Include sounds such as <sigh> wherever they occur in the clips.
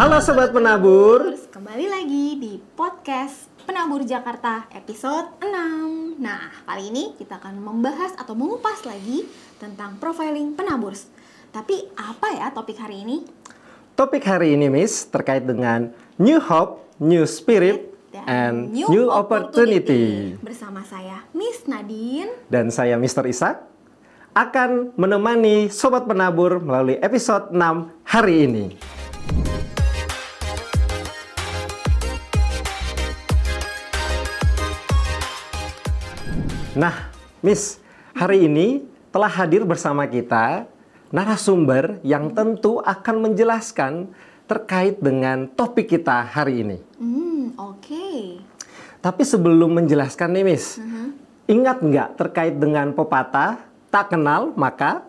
Halo Sobat Penabur Kembali lagi di podcast Penabur Jakarta episode 6 Nah, kali ini kita akan membahas atau mengupas lagi tentang profiling penabur Tapi apa ya topik hari ini? Topik hari ini Miss terkait dengan New Hope, New Spirit, and New, opportunity. Bersama saya Miss Nadine Dan saya Mr. Ishak akan menemani Sobat Penabur melalui episode 6 hari ini. Nah, Miss, hari ini telah hadir bersama kita narasumber yang tentu akan menjelaskan terkait dengan topik kita hari ini. Hmm, oke Tapi sebelum menjelaskan nih, Miss, Mhm. ingat nggak terkait dengan pepatah tak kenal maka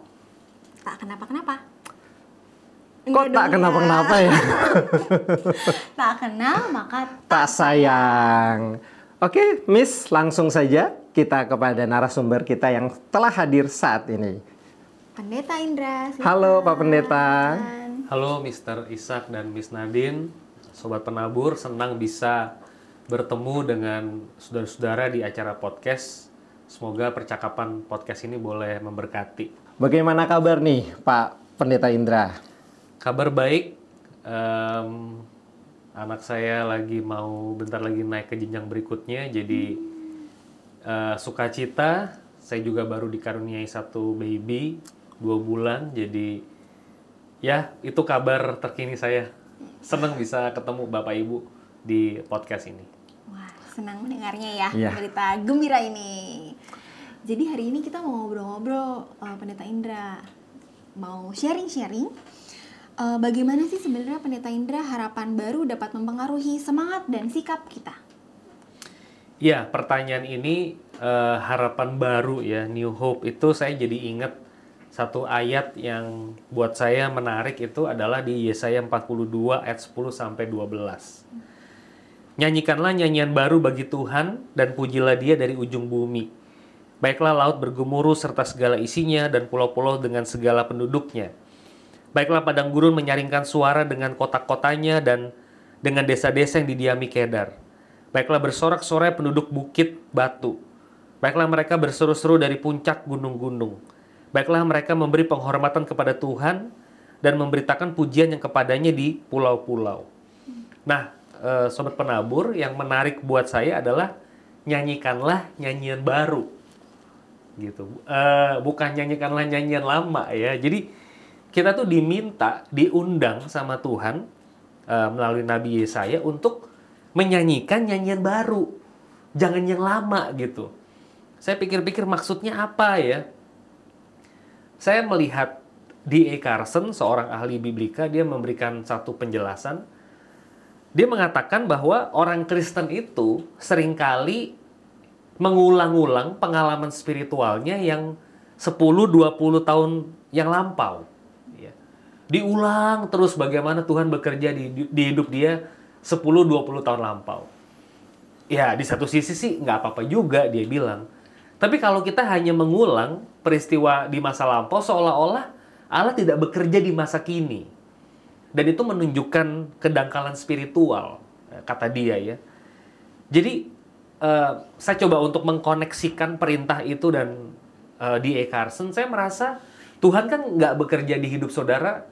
Tak kenapa-kenapa kok Enggak tak kenapa-kenapa ya? <laughs> Tak kenal maka tak sayang. Oke, Miss, langsung saja kita kepada narasumber kita yang telah hadir saat ini. Pendeta Indra Halo, Pak Pendeta. silakan. Halo Mr. Ishak dan Miss Nadine, Sobat Penabur, senang bisa bertemu dengan saudara-saudara di acara podcast. Semoga percakapan podcast ini boleh memberkati. Bagaimana kabar nih, Pak Pendeta Indra? Kabar baik, em, anak saya lagi mau bentar lagi naik ke jenjang berikutnya, jadi eh, sukacita. Saya juga baru dikaruniai satu baby, dua bulan, jadi ya itu kabar terkini saya. Senang bisa ketemu Bapak Ibu di podcast ini. Wah, senang mendengarnya ya Iya. berita gembira ini. Jadi hari ini kita mau ngobrol-ngobrol eh, Pendeta Indra mau sharing-sharing eh, bagaimana sih sebenarnya Pendeta Indra harapan baru dapat mempengaruhi semangat dan sikap kita. Ya, pertanyaan ini eh, harapan baru ya, New Hope itu saya jadi ingat satu ayat yang buat saya menarik itu adalah di Yesaya 42 ayat 10 sampai 12. Nyanyikanlah nyanyian baru bagi Tuhan dan pujilah Dia dari ujung bumi. Baiklah laut bergemuruh serta segala isinya dan pulau-pulau dengan segala penduduknya. Baiklah padang gurun menyaringkan suara dengan kota-kotanya dan dengan desa-desa yang didiami Kedar. Baiklah bersorak-sorai penduduk bukit batu. Baiklah mereka berseru-seru dari puncak gunung-gunung. Baiklah mereka memberi penghormatan kepada Tuhan dan memberitakan pujian yang kepadanya di pulau-pulau. Nah, eh, sobat penabur, yang menarik buat saya adalah nyanyikanlah nyanyian baru, gitu. Eh, bukan nyanyikanlah nyanyian lama ya. Jadi kita tuh diminta, diundang sama Tuhan eh, melalui Nabi Yesaya untuk menyanyikan nyanyian baru, jangan yang lama gitu. Saya pikir-pikir maksudnya apa ya? Saya melihat D.A. Carson, seorang ahli biblika, dia memberikan satu penjelasan. Dia mengatakan bahwa orang Kristen itu sering kali mengulang-ulang pengalaman spiritualnya yang 10-20 tahun yang lampau. Ya. Diulang terus bagaimana Tuhan bekerja di, di hidup dia 10-20 tahun lampau. Ya, di satu sisi sih nggak apa-apa juga dia bilang. Tapi kalau kita hanya mengulang peristiwa di masa lampau seolah-olah Allah tidak bekerja di masa kini. Dan itu menunjukkan kedangkalan spiritual, eh, kata dia ya. Jadi eh, saya coba untuk mengkoneksikan perintah itu dan eh, D.A. Carson, saya merasa Tuhan kan nggak bekerja di hidup saudara,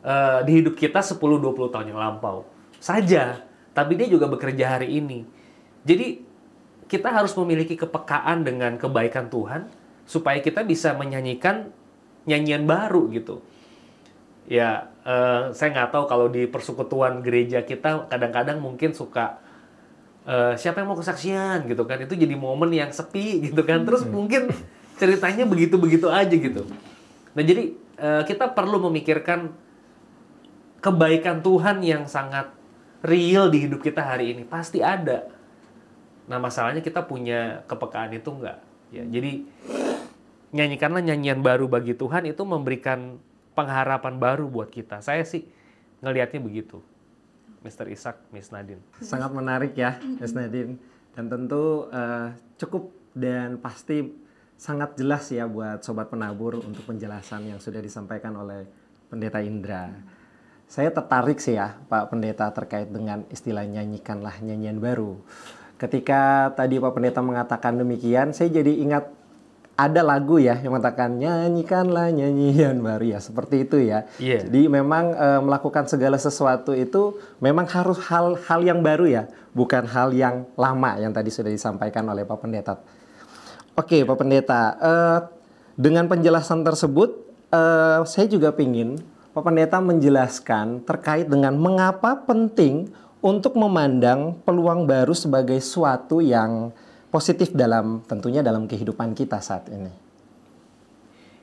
eh, di hidup kita 10-20 tahun yang lampau saja. Tapi dia juga bekerja hari ini. Jadi kita harus memiliki kepekaan dengan kebaikan Tuhan supaya kita bisa menyanyikan nyanyian baru gitu. Ya, eh, saya nggak tahu kalau di persekutuan gereja kita kadang-kadang mungkin suka eh, siapa yang mau kesaksian gitu kan? Itu jadi momen yang sepi gitu kan. Terus mungkin ceritanya begitu-begitu aja gitu. Nah jadi eh, kita perlu memikirkan kebaikan Tuhan yang sangat real di hidup kita hari ini pasti ada. Nah masalahnya kita punya kepekaan itu enggak. Ya, jadi nyanyikanlah nyanyian baru bagi Tuhan itu memberikan pengharapan baru buat kita. Saya sih ngelihatnya begitu. Mr. Ishak, Miss Nadine. Sangat menarik ya, Mas Nadine. Dan tentu eh, cukup dan pasti sangat jelas ya buat sobat penabur untuk penjelasan yang sudah disampaikan oleh Pendeta Indra. Saya tertarik sih ya Pak Pendeta terkait dengan istilah nyanyikanlah nyanyian baru. Ketika tadi Pak Pendeta mengatakan demikian, saya jadi ingat ada lagu ya yang mengatakan nyanyikanlah nyanyian baru ya seperti itu ya. Iya. Jadi memang e, melakukan segala sesuatu itu memang harus hal-hal yang baru ya, bukan hal yang lama yang tadi sudah disampaikan oleh Pak Pendeta. Oke Pak Pendeta, e, dengan penjelasan tersebut e, saya juga ingin Pak Pendeta menjelaskan terkait dengan mengapa penting untuk memandang peluang baru sebagai suatu yang positif dalam tentunya dalam kehidupan kita saat ini.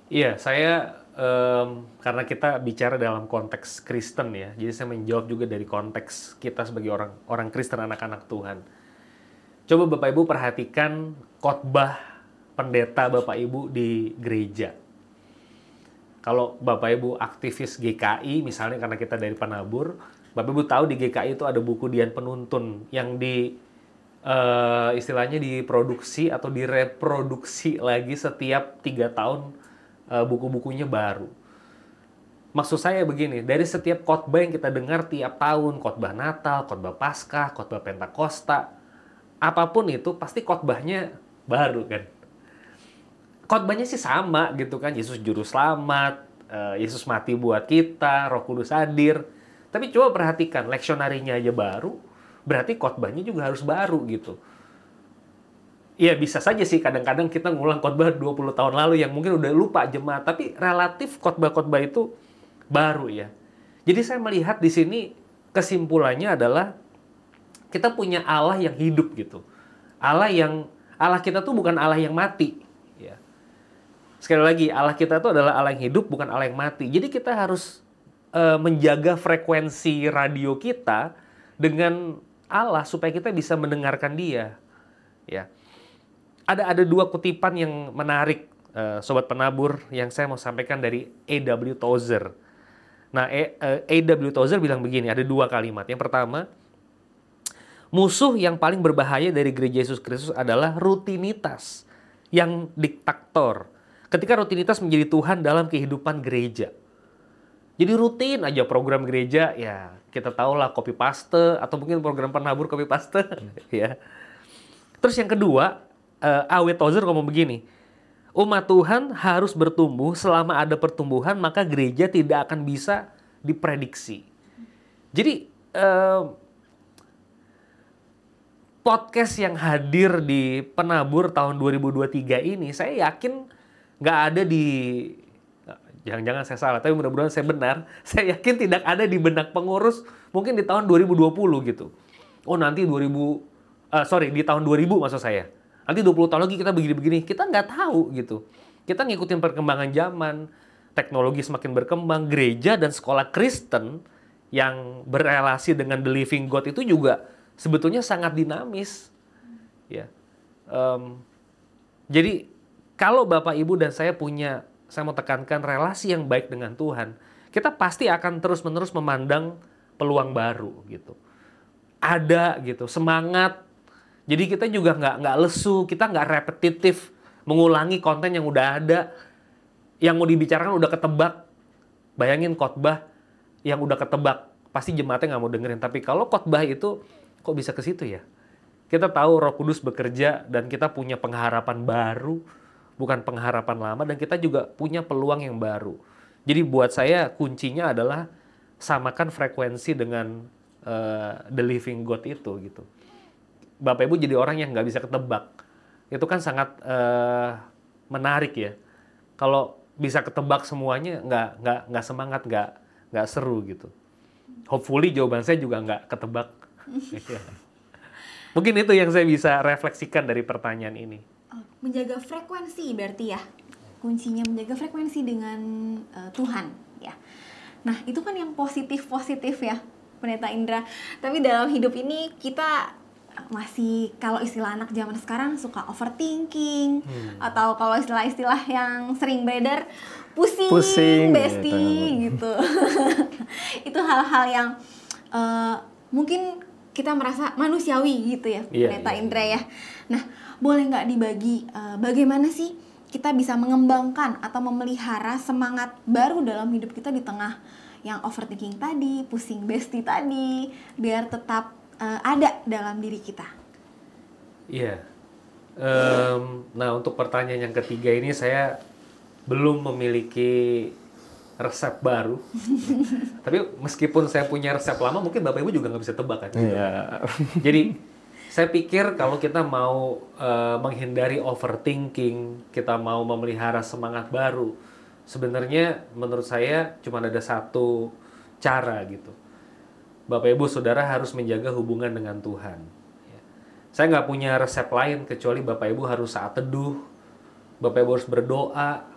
Iya, saya um, karena kita bicara dalam konteks Kristen ya, jadi saya menjawab juga dari konteks kita sebagai orang orang Kristen anak-anak Tuhan. Coba Bapak Ibu perhatikan khotbah pendeta Bapak Ibu di gereja kalau Bapak Ibu aktivis GKI misalnya karena kita dari Penabur, Bapak Ibu tahu di GKI itu ada buku Dian Penuntun yang di uh, istilahnya diproduksi atau direproduksi lagi setiap tiga tahun uh, buku-bukunya baru. Maksud saya begini, dari setiap khotbah yang kita dengar tiap tahun, khotbah Natal, khotbah Paskah, khotbah Pentakosta, apa pun itu pasti khotbahnya baru kan khotbahnya sih sama gitu kan Yesus juru selamat uh, Yesus mati buat kita Roh Kudus hadir tapi coba perhatikan leksionarinya aja baru berarti khotbahnya juga harus baru gitu Iya bisa saja sih kadang-kadang kita ngulang khotbah 20 tahun lalu yang mungkin udah lupa jemaat tapi relatif khotbah-khotbah itu baru ya. Jadi saya melihat di sini kesimpulannya adalah kita punya Allah yang hidup gitu. Allah yang Allah kita tuh bukan Allah yang mati sekali lagi Allah kita itu adalah Allah yang hidup bukan Allah yang mati. Jadi kita harus uh, menjaga frekuensi radio kita dengan Allah supaya kita bisa mendengarkan Dia. Ya. Ada ada dua kutipan yang menarik uh, sobat penabur yang saya mau sampaikan dari A.W. Tozer. Nah, A.W. Eh, Tozer bilang begini, ada dua kalimat. Yang pertama, musuh yang paling berbahaya dari gereja Yesus Kristus adalah rutinitas yang diktator ketika rutinitas menjadi Tuhan dalam kehidupan gereja. Jadi rutin aja program gereja ya kita tahu lah copy paste atau mungkin program penabur copy paste <laughs> ya. Terus yang kedua, uh, Awe Tozer ngomong begini, umat Tuhan harus bertumbuh selama ada pertumbuhan maka gereja tidak akan bisa diprediksi. Jadi uh, podcast yang hadir di penabur tahun 2023 ini saya yakin nggak ada di jangan-jangan saya salah, tapi mudah-mudahan saya benar. <laughs> Saya yakin tidak ada di benak pengurus mungkin di tahun 2020 gitu. Oh nanti 2000, uh, eh, sorry di tahun 2000 maksud saya. Nanti 20 tahun lagi kita begini-begini, kita nggak tahu gitu. Kita ngikutin perkembangan zaman, teknologi semakin berkembang, gereja dan sekolah Kristen yang berrelasi dengan the living God itu juga sebetulnya sangat dinamis. Ya, um, jadi kalau Bapak Ibu dan saya punya, saya mau tekankan relasi yang baik dengan Tuhan, kita pasti akan terus-menerus memandang peluang baru gitu. Ada gitu, semangat. Jadi kita juga nggak nggak lesu, kita nggak repetitif mengulangi konten yang udah ada, yang mau dibicarakan udah ketebak. Bayangin khotbah yang udah ketebak, pasti jemaatnya nggak mau dengerin. Tapi kalau khotbah itu kok bisa ke situ ya? Kita tahu Roh Kudus bekerja dan kita punya pengharapan baru bukan pengharapan lama dan kita juga punya peluang yang baru. Jadi buat saya kuncinya adalah samakan frekuensi dengan uh, the living God itu gitu. Bapak Ibu jadi orang yang nggak bisa ketebak. Itu kan sangat uh, menarik ya. Kalau bisa ketebak semuanya nggak nggak nggak semangat nggak nggak seru gitu. Hopefully jawaban saya juga nggak ketebak. <laughs> Mungkin itu yang saya bisa refleksikan dari pertanyaan ini menjaga frekuensi berarti ya kuncinya menjaga frekuensi dengan uh, Tuhan ya nah itu kan yang positif positif ya pendeta Indra tapi dalam hidup ini kita masih kalau istilah anak zaman sekarang suka overthinking hmm. atau kalau istilah-istilah yang sering beredar pusing, pusing besti gitu, gitu. <laughs> itu hal-hal yang uh, mungkin kita merasa manusiawi gitu ya yeah, pendeta yeah. Indra ya nah boleh nggak dibagi uh, bagaimana sih kita bisa mengembangkan atau memelihara semangat baru dalam hidup kita di tengah yang overthinking tadi, pusing besti tadi, biar tetap uh, ada dalam diri kita? Iya. Um, nah untuk pertanyaan yang ketiga ini saya belum memiliki resep baru. <laughs> Tapi meskipun saya punya resep lama, mungkin bapak ibu juga nggak bisa tebak kan. Iya. Jadi saya pikir kalau kita mau uh, menghindari overthinking, kita mau memelihara semangat baru, sebenarnya menurut saya cuma ada satu cara gitu. Bapak Ibu Saudara harus menjaga hubungan dengan Tuhan. Ya. Saya nggak punya resep lain kecuali Bapak Ibu harus saat teduh, Bapak Ibu harus berdoa.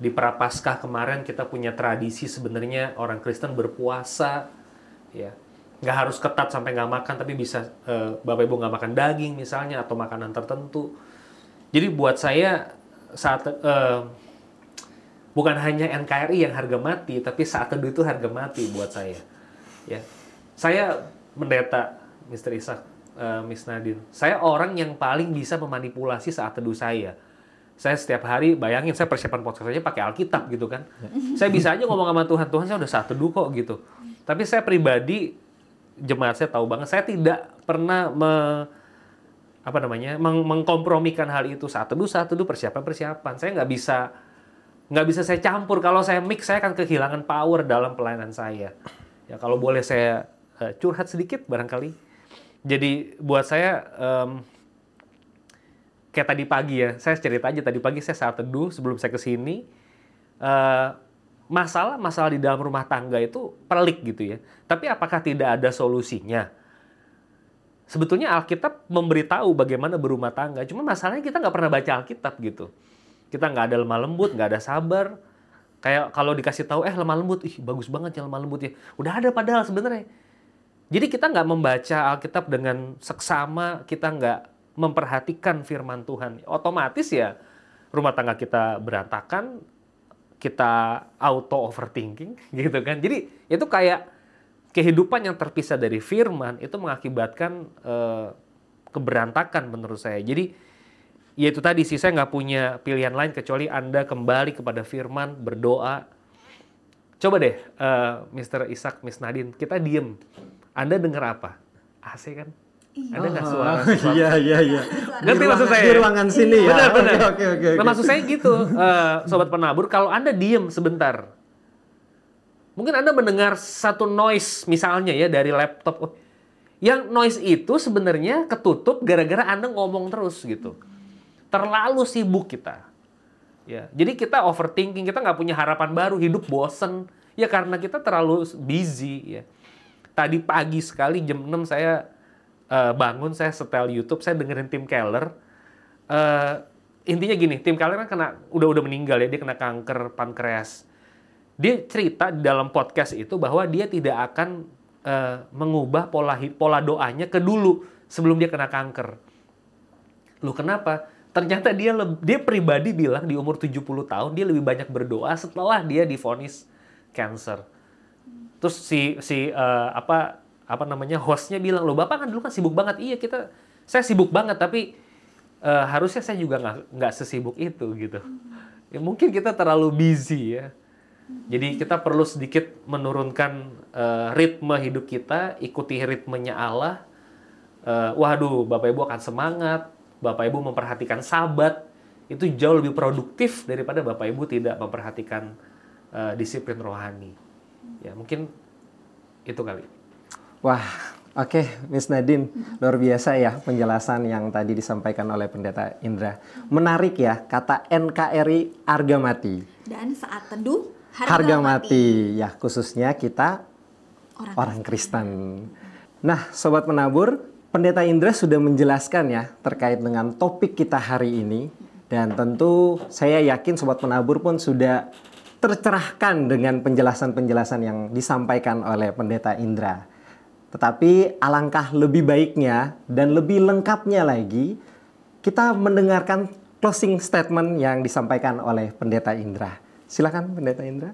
Di Prapaskah kemarin kita punya tradisi sebenarnya orang Kristen berpuasa, ya nggak harus ketat sampai nggak makan tapi bisa uh, bapak ibu nggak makan daging misalnya atau makanan tertentu. Jadi buat saya saat uh, bukan hanya NKRI yang harga mati tapi saat teduh itu harga mati buat saya ya. Saya mendeta Mr. Ishak uh, Miss Nadine. Saya orang yang paling bisa memanipulasi saat teduh saya. Saya setiap hari bayangin saya persiapan podcast aja pakai Alkitab gitu kan. Ya. saya bisa aja ngomong sama Tuhan Tuhan saya udah saat teduh kok gitu. Tapi saya pribadi jemaat saya tahu banget. Saya tidak pernah me, apa namanya meng, mengkompromikan hal itu. Saat teduh saat teduh persiapan persiapan. Saya nggak bisa nggak bisa saya campur. Kalau saya mix saya akan kehilangan power dalam pelayanan saya. Ya kalau boleh saya uh, curhat sedikit barangkali. Jadi buat saya um, kayak tadi pagi ya saya cerita aja tadi pagi saya saat teduh sebelum saya ke sini uh, masalah-masalah di dalam rumah tangga itu pelik gitu ya. Tapi apakah tidak ada solusinya? Sebetulnya Alkitab memberitahu bagaimana berumah tangga. Cuma masalahnya kita nggak pernah baca Alkitab gitu. Kita nggak ada lemah lembut, nggak ada sabar. Kayak kalau dikasih tahu, eh lemah lembut, ih bagus banget ya lemah lembut ya. Udah ada padahal sebenarnya. Jadi kita nggak membaca Alkitab dengan seksama, kita nggak memperhatikan firman Tuhan. Otomatis ya rumah tangga kita berantakan, kita auto overthinking <laughs> gitu kan. Jadi itu kayak kehidupan yang terpisah dari firman itu mengakibatkan uh, keberantakan menurut saya. Jadi ya itu tadi sih saya nggak punya pilihan lain kecuali anda kembali kepada firman berdoa. Coba deh, eh, Mr. Ishak, Miss Nadine, kita diem. Anda dengar apa? AC kan? Iya. Ada nggak suara? Oh, iya iya iya. Ngerti maksud saya? Di ruangan sini ya. Benar benar. Oke oke oke. Nah maksud saya gitu, uh, sobat penabur, kalau anda diem sebentar, mungkin anda mendengar satu noise misalnya ya dari laptop, oh, yang noise itu sebenarnya ketutup gara-gara anda ngomong terus gitu. Terlalu sibuk kita. Ya, jadi kita overthinking, kita nggak punya harapan baru, hidup bosen. Ya karena kita terlalu busy ya. Tadi pagi sekali jam 6 saya uh, bangun saya setel YouTube saya dengerin Tim Keller. Uh, intinya gini Tim Keller kan kena udah udah meninggal ya dia kena kanker pankreas. Dia cerita di dalam podcast itu bahwa dia tidak akan uh, mengubah pola pola doanya ke dulu sebelum dia kena kanker. Lu kenapa? Ternyata dia dia pribadi bilang di umur 70 tahun dia lebih banyak berdoa setelah dia difonis cancer. Terus si si uh, apa apa namanya hostnya bilang lo bapak kan dulu kan sibuk banget. Iya kita saya sibuk banget tapi uh, harusnya saya juga nggak nggak sesibuk itu gitu. Ya mungkin kita terlalu busy ya. Jadi kita perlu sedikit menurunkan uh, ritme hidup kita ikuti ritmenya Allah. Uh, waduh bapak ibu akan semangat bapak ibu memperhatikan sabat. Itu jauh lebih produktif daripada bapak ibu tidak memperhatikan uh, disiplin rohani. Ya mungkin itu kali Wah, oke, okay, Miss Nadine, luar biasa ya penjelasan yang tadi disampaikan oleh Pendeta Indra. Menarik ya kata NKRI harga mati. Dan saat teduh harga, harga mati. mati. Ya, khususnya kita orang, orang Kristen. Nah, sobat penabur, Pendeta Indra sudah menjelaskan ya terkait dengan topik kita hari ini dan tentu saya yakin sobat penabur pun sudah tercerahkan dengan penjelasan-penjelasan yang disampaikan oleh Pendeta Indra. Tetapi alangkah lebih baiknya dan lebih lengkapnya lagi kita mendengarkan closing statement yang disampaikan oleh Pendeta Indra. Silakan Pendeta Indra.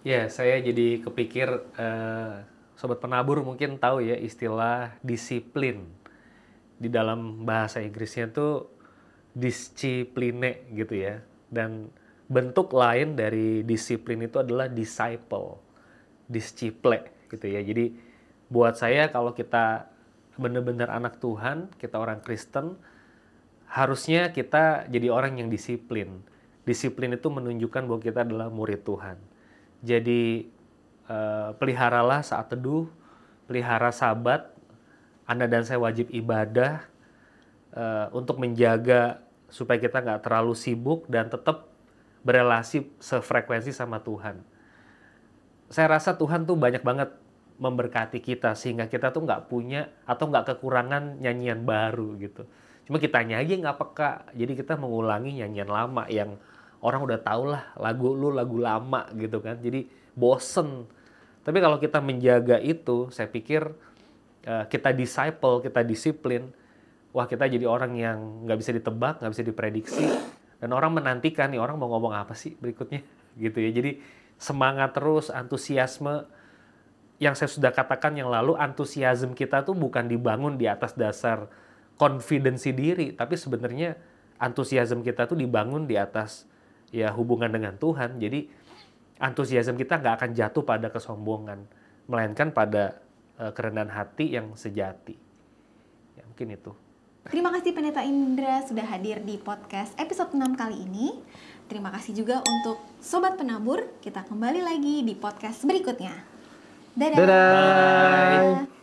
Ya, saya jadi kepikir uh, sobat penabur mungkin tahu ya istilah disiplin. Di dalam bahasa Inggrisnya tuh discipline gitu ya. Dan bentuk lain dari disiplin itu adalah disciple disciple gitu ya. Jadi buat saya kalau kita benar-benar anak Tuhan, kita orang Kristen, harusnya kita jadi orang yang disiplin. Disiplin itu menunjukkan bahwa kita adalah murid Tuhan. Jadi eh, peliharalah saat teduh, pelihara sabat, Anda dan saya wajib ibadah eh, untuk menjaga supaya kita nggak terlalu sibuk dan tetap berelasi sefrekuensi sama Tuhan. Saya rasa Tuhan tuh banyak banget memberkati kita sehingga kita tuh nggak punya atau nggak kekurangan nyanyian baru gitu. Cuma kita aja nggak peka, jadi kita mengulangi nyanyian lama yang orang udah tau lah lagu lu lagu lama gitu kan. Jadi bosen. Tapi kalau kita menjaga itu, saya pikir uh, kita disciple, kita disiplin, wah kita jadi orang yang nggak bisa ditebak, nggak bisa diprediksi, dan orang menantikan nih orang mau ngomong apa sih berikutnya, <laughs> gitu ya. Jadi semangat terus, antusiasme yang saya sudah katakan yang lalu, antusiasme kita tuh bukan dibangun di atas dasar konfidensi diri, tapi sebenarnya antusiasme kita tuh dibangun di atas ya hubungan dengan Tuhan. Jadi antusiasme kita nggak akan jatuh pada kesombongan, melainkan pada uh, kerendahan hati yang sejati. Ya, mungkin itu. Terima kasih Pendeta Indra sudah hadir di podcast episode 6 kali ini. Terima kasih juga untuk Sobat Penabur. Kita kembali lagi di podcast berikutnya. Dadah. Dadah. Bye.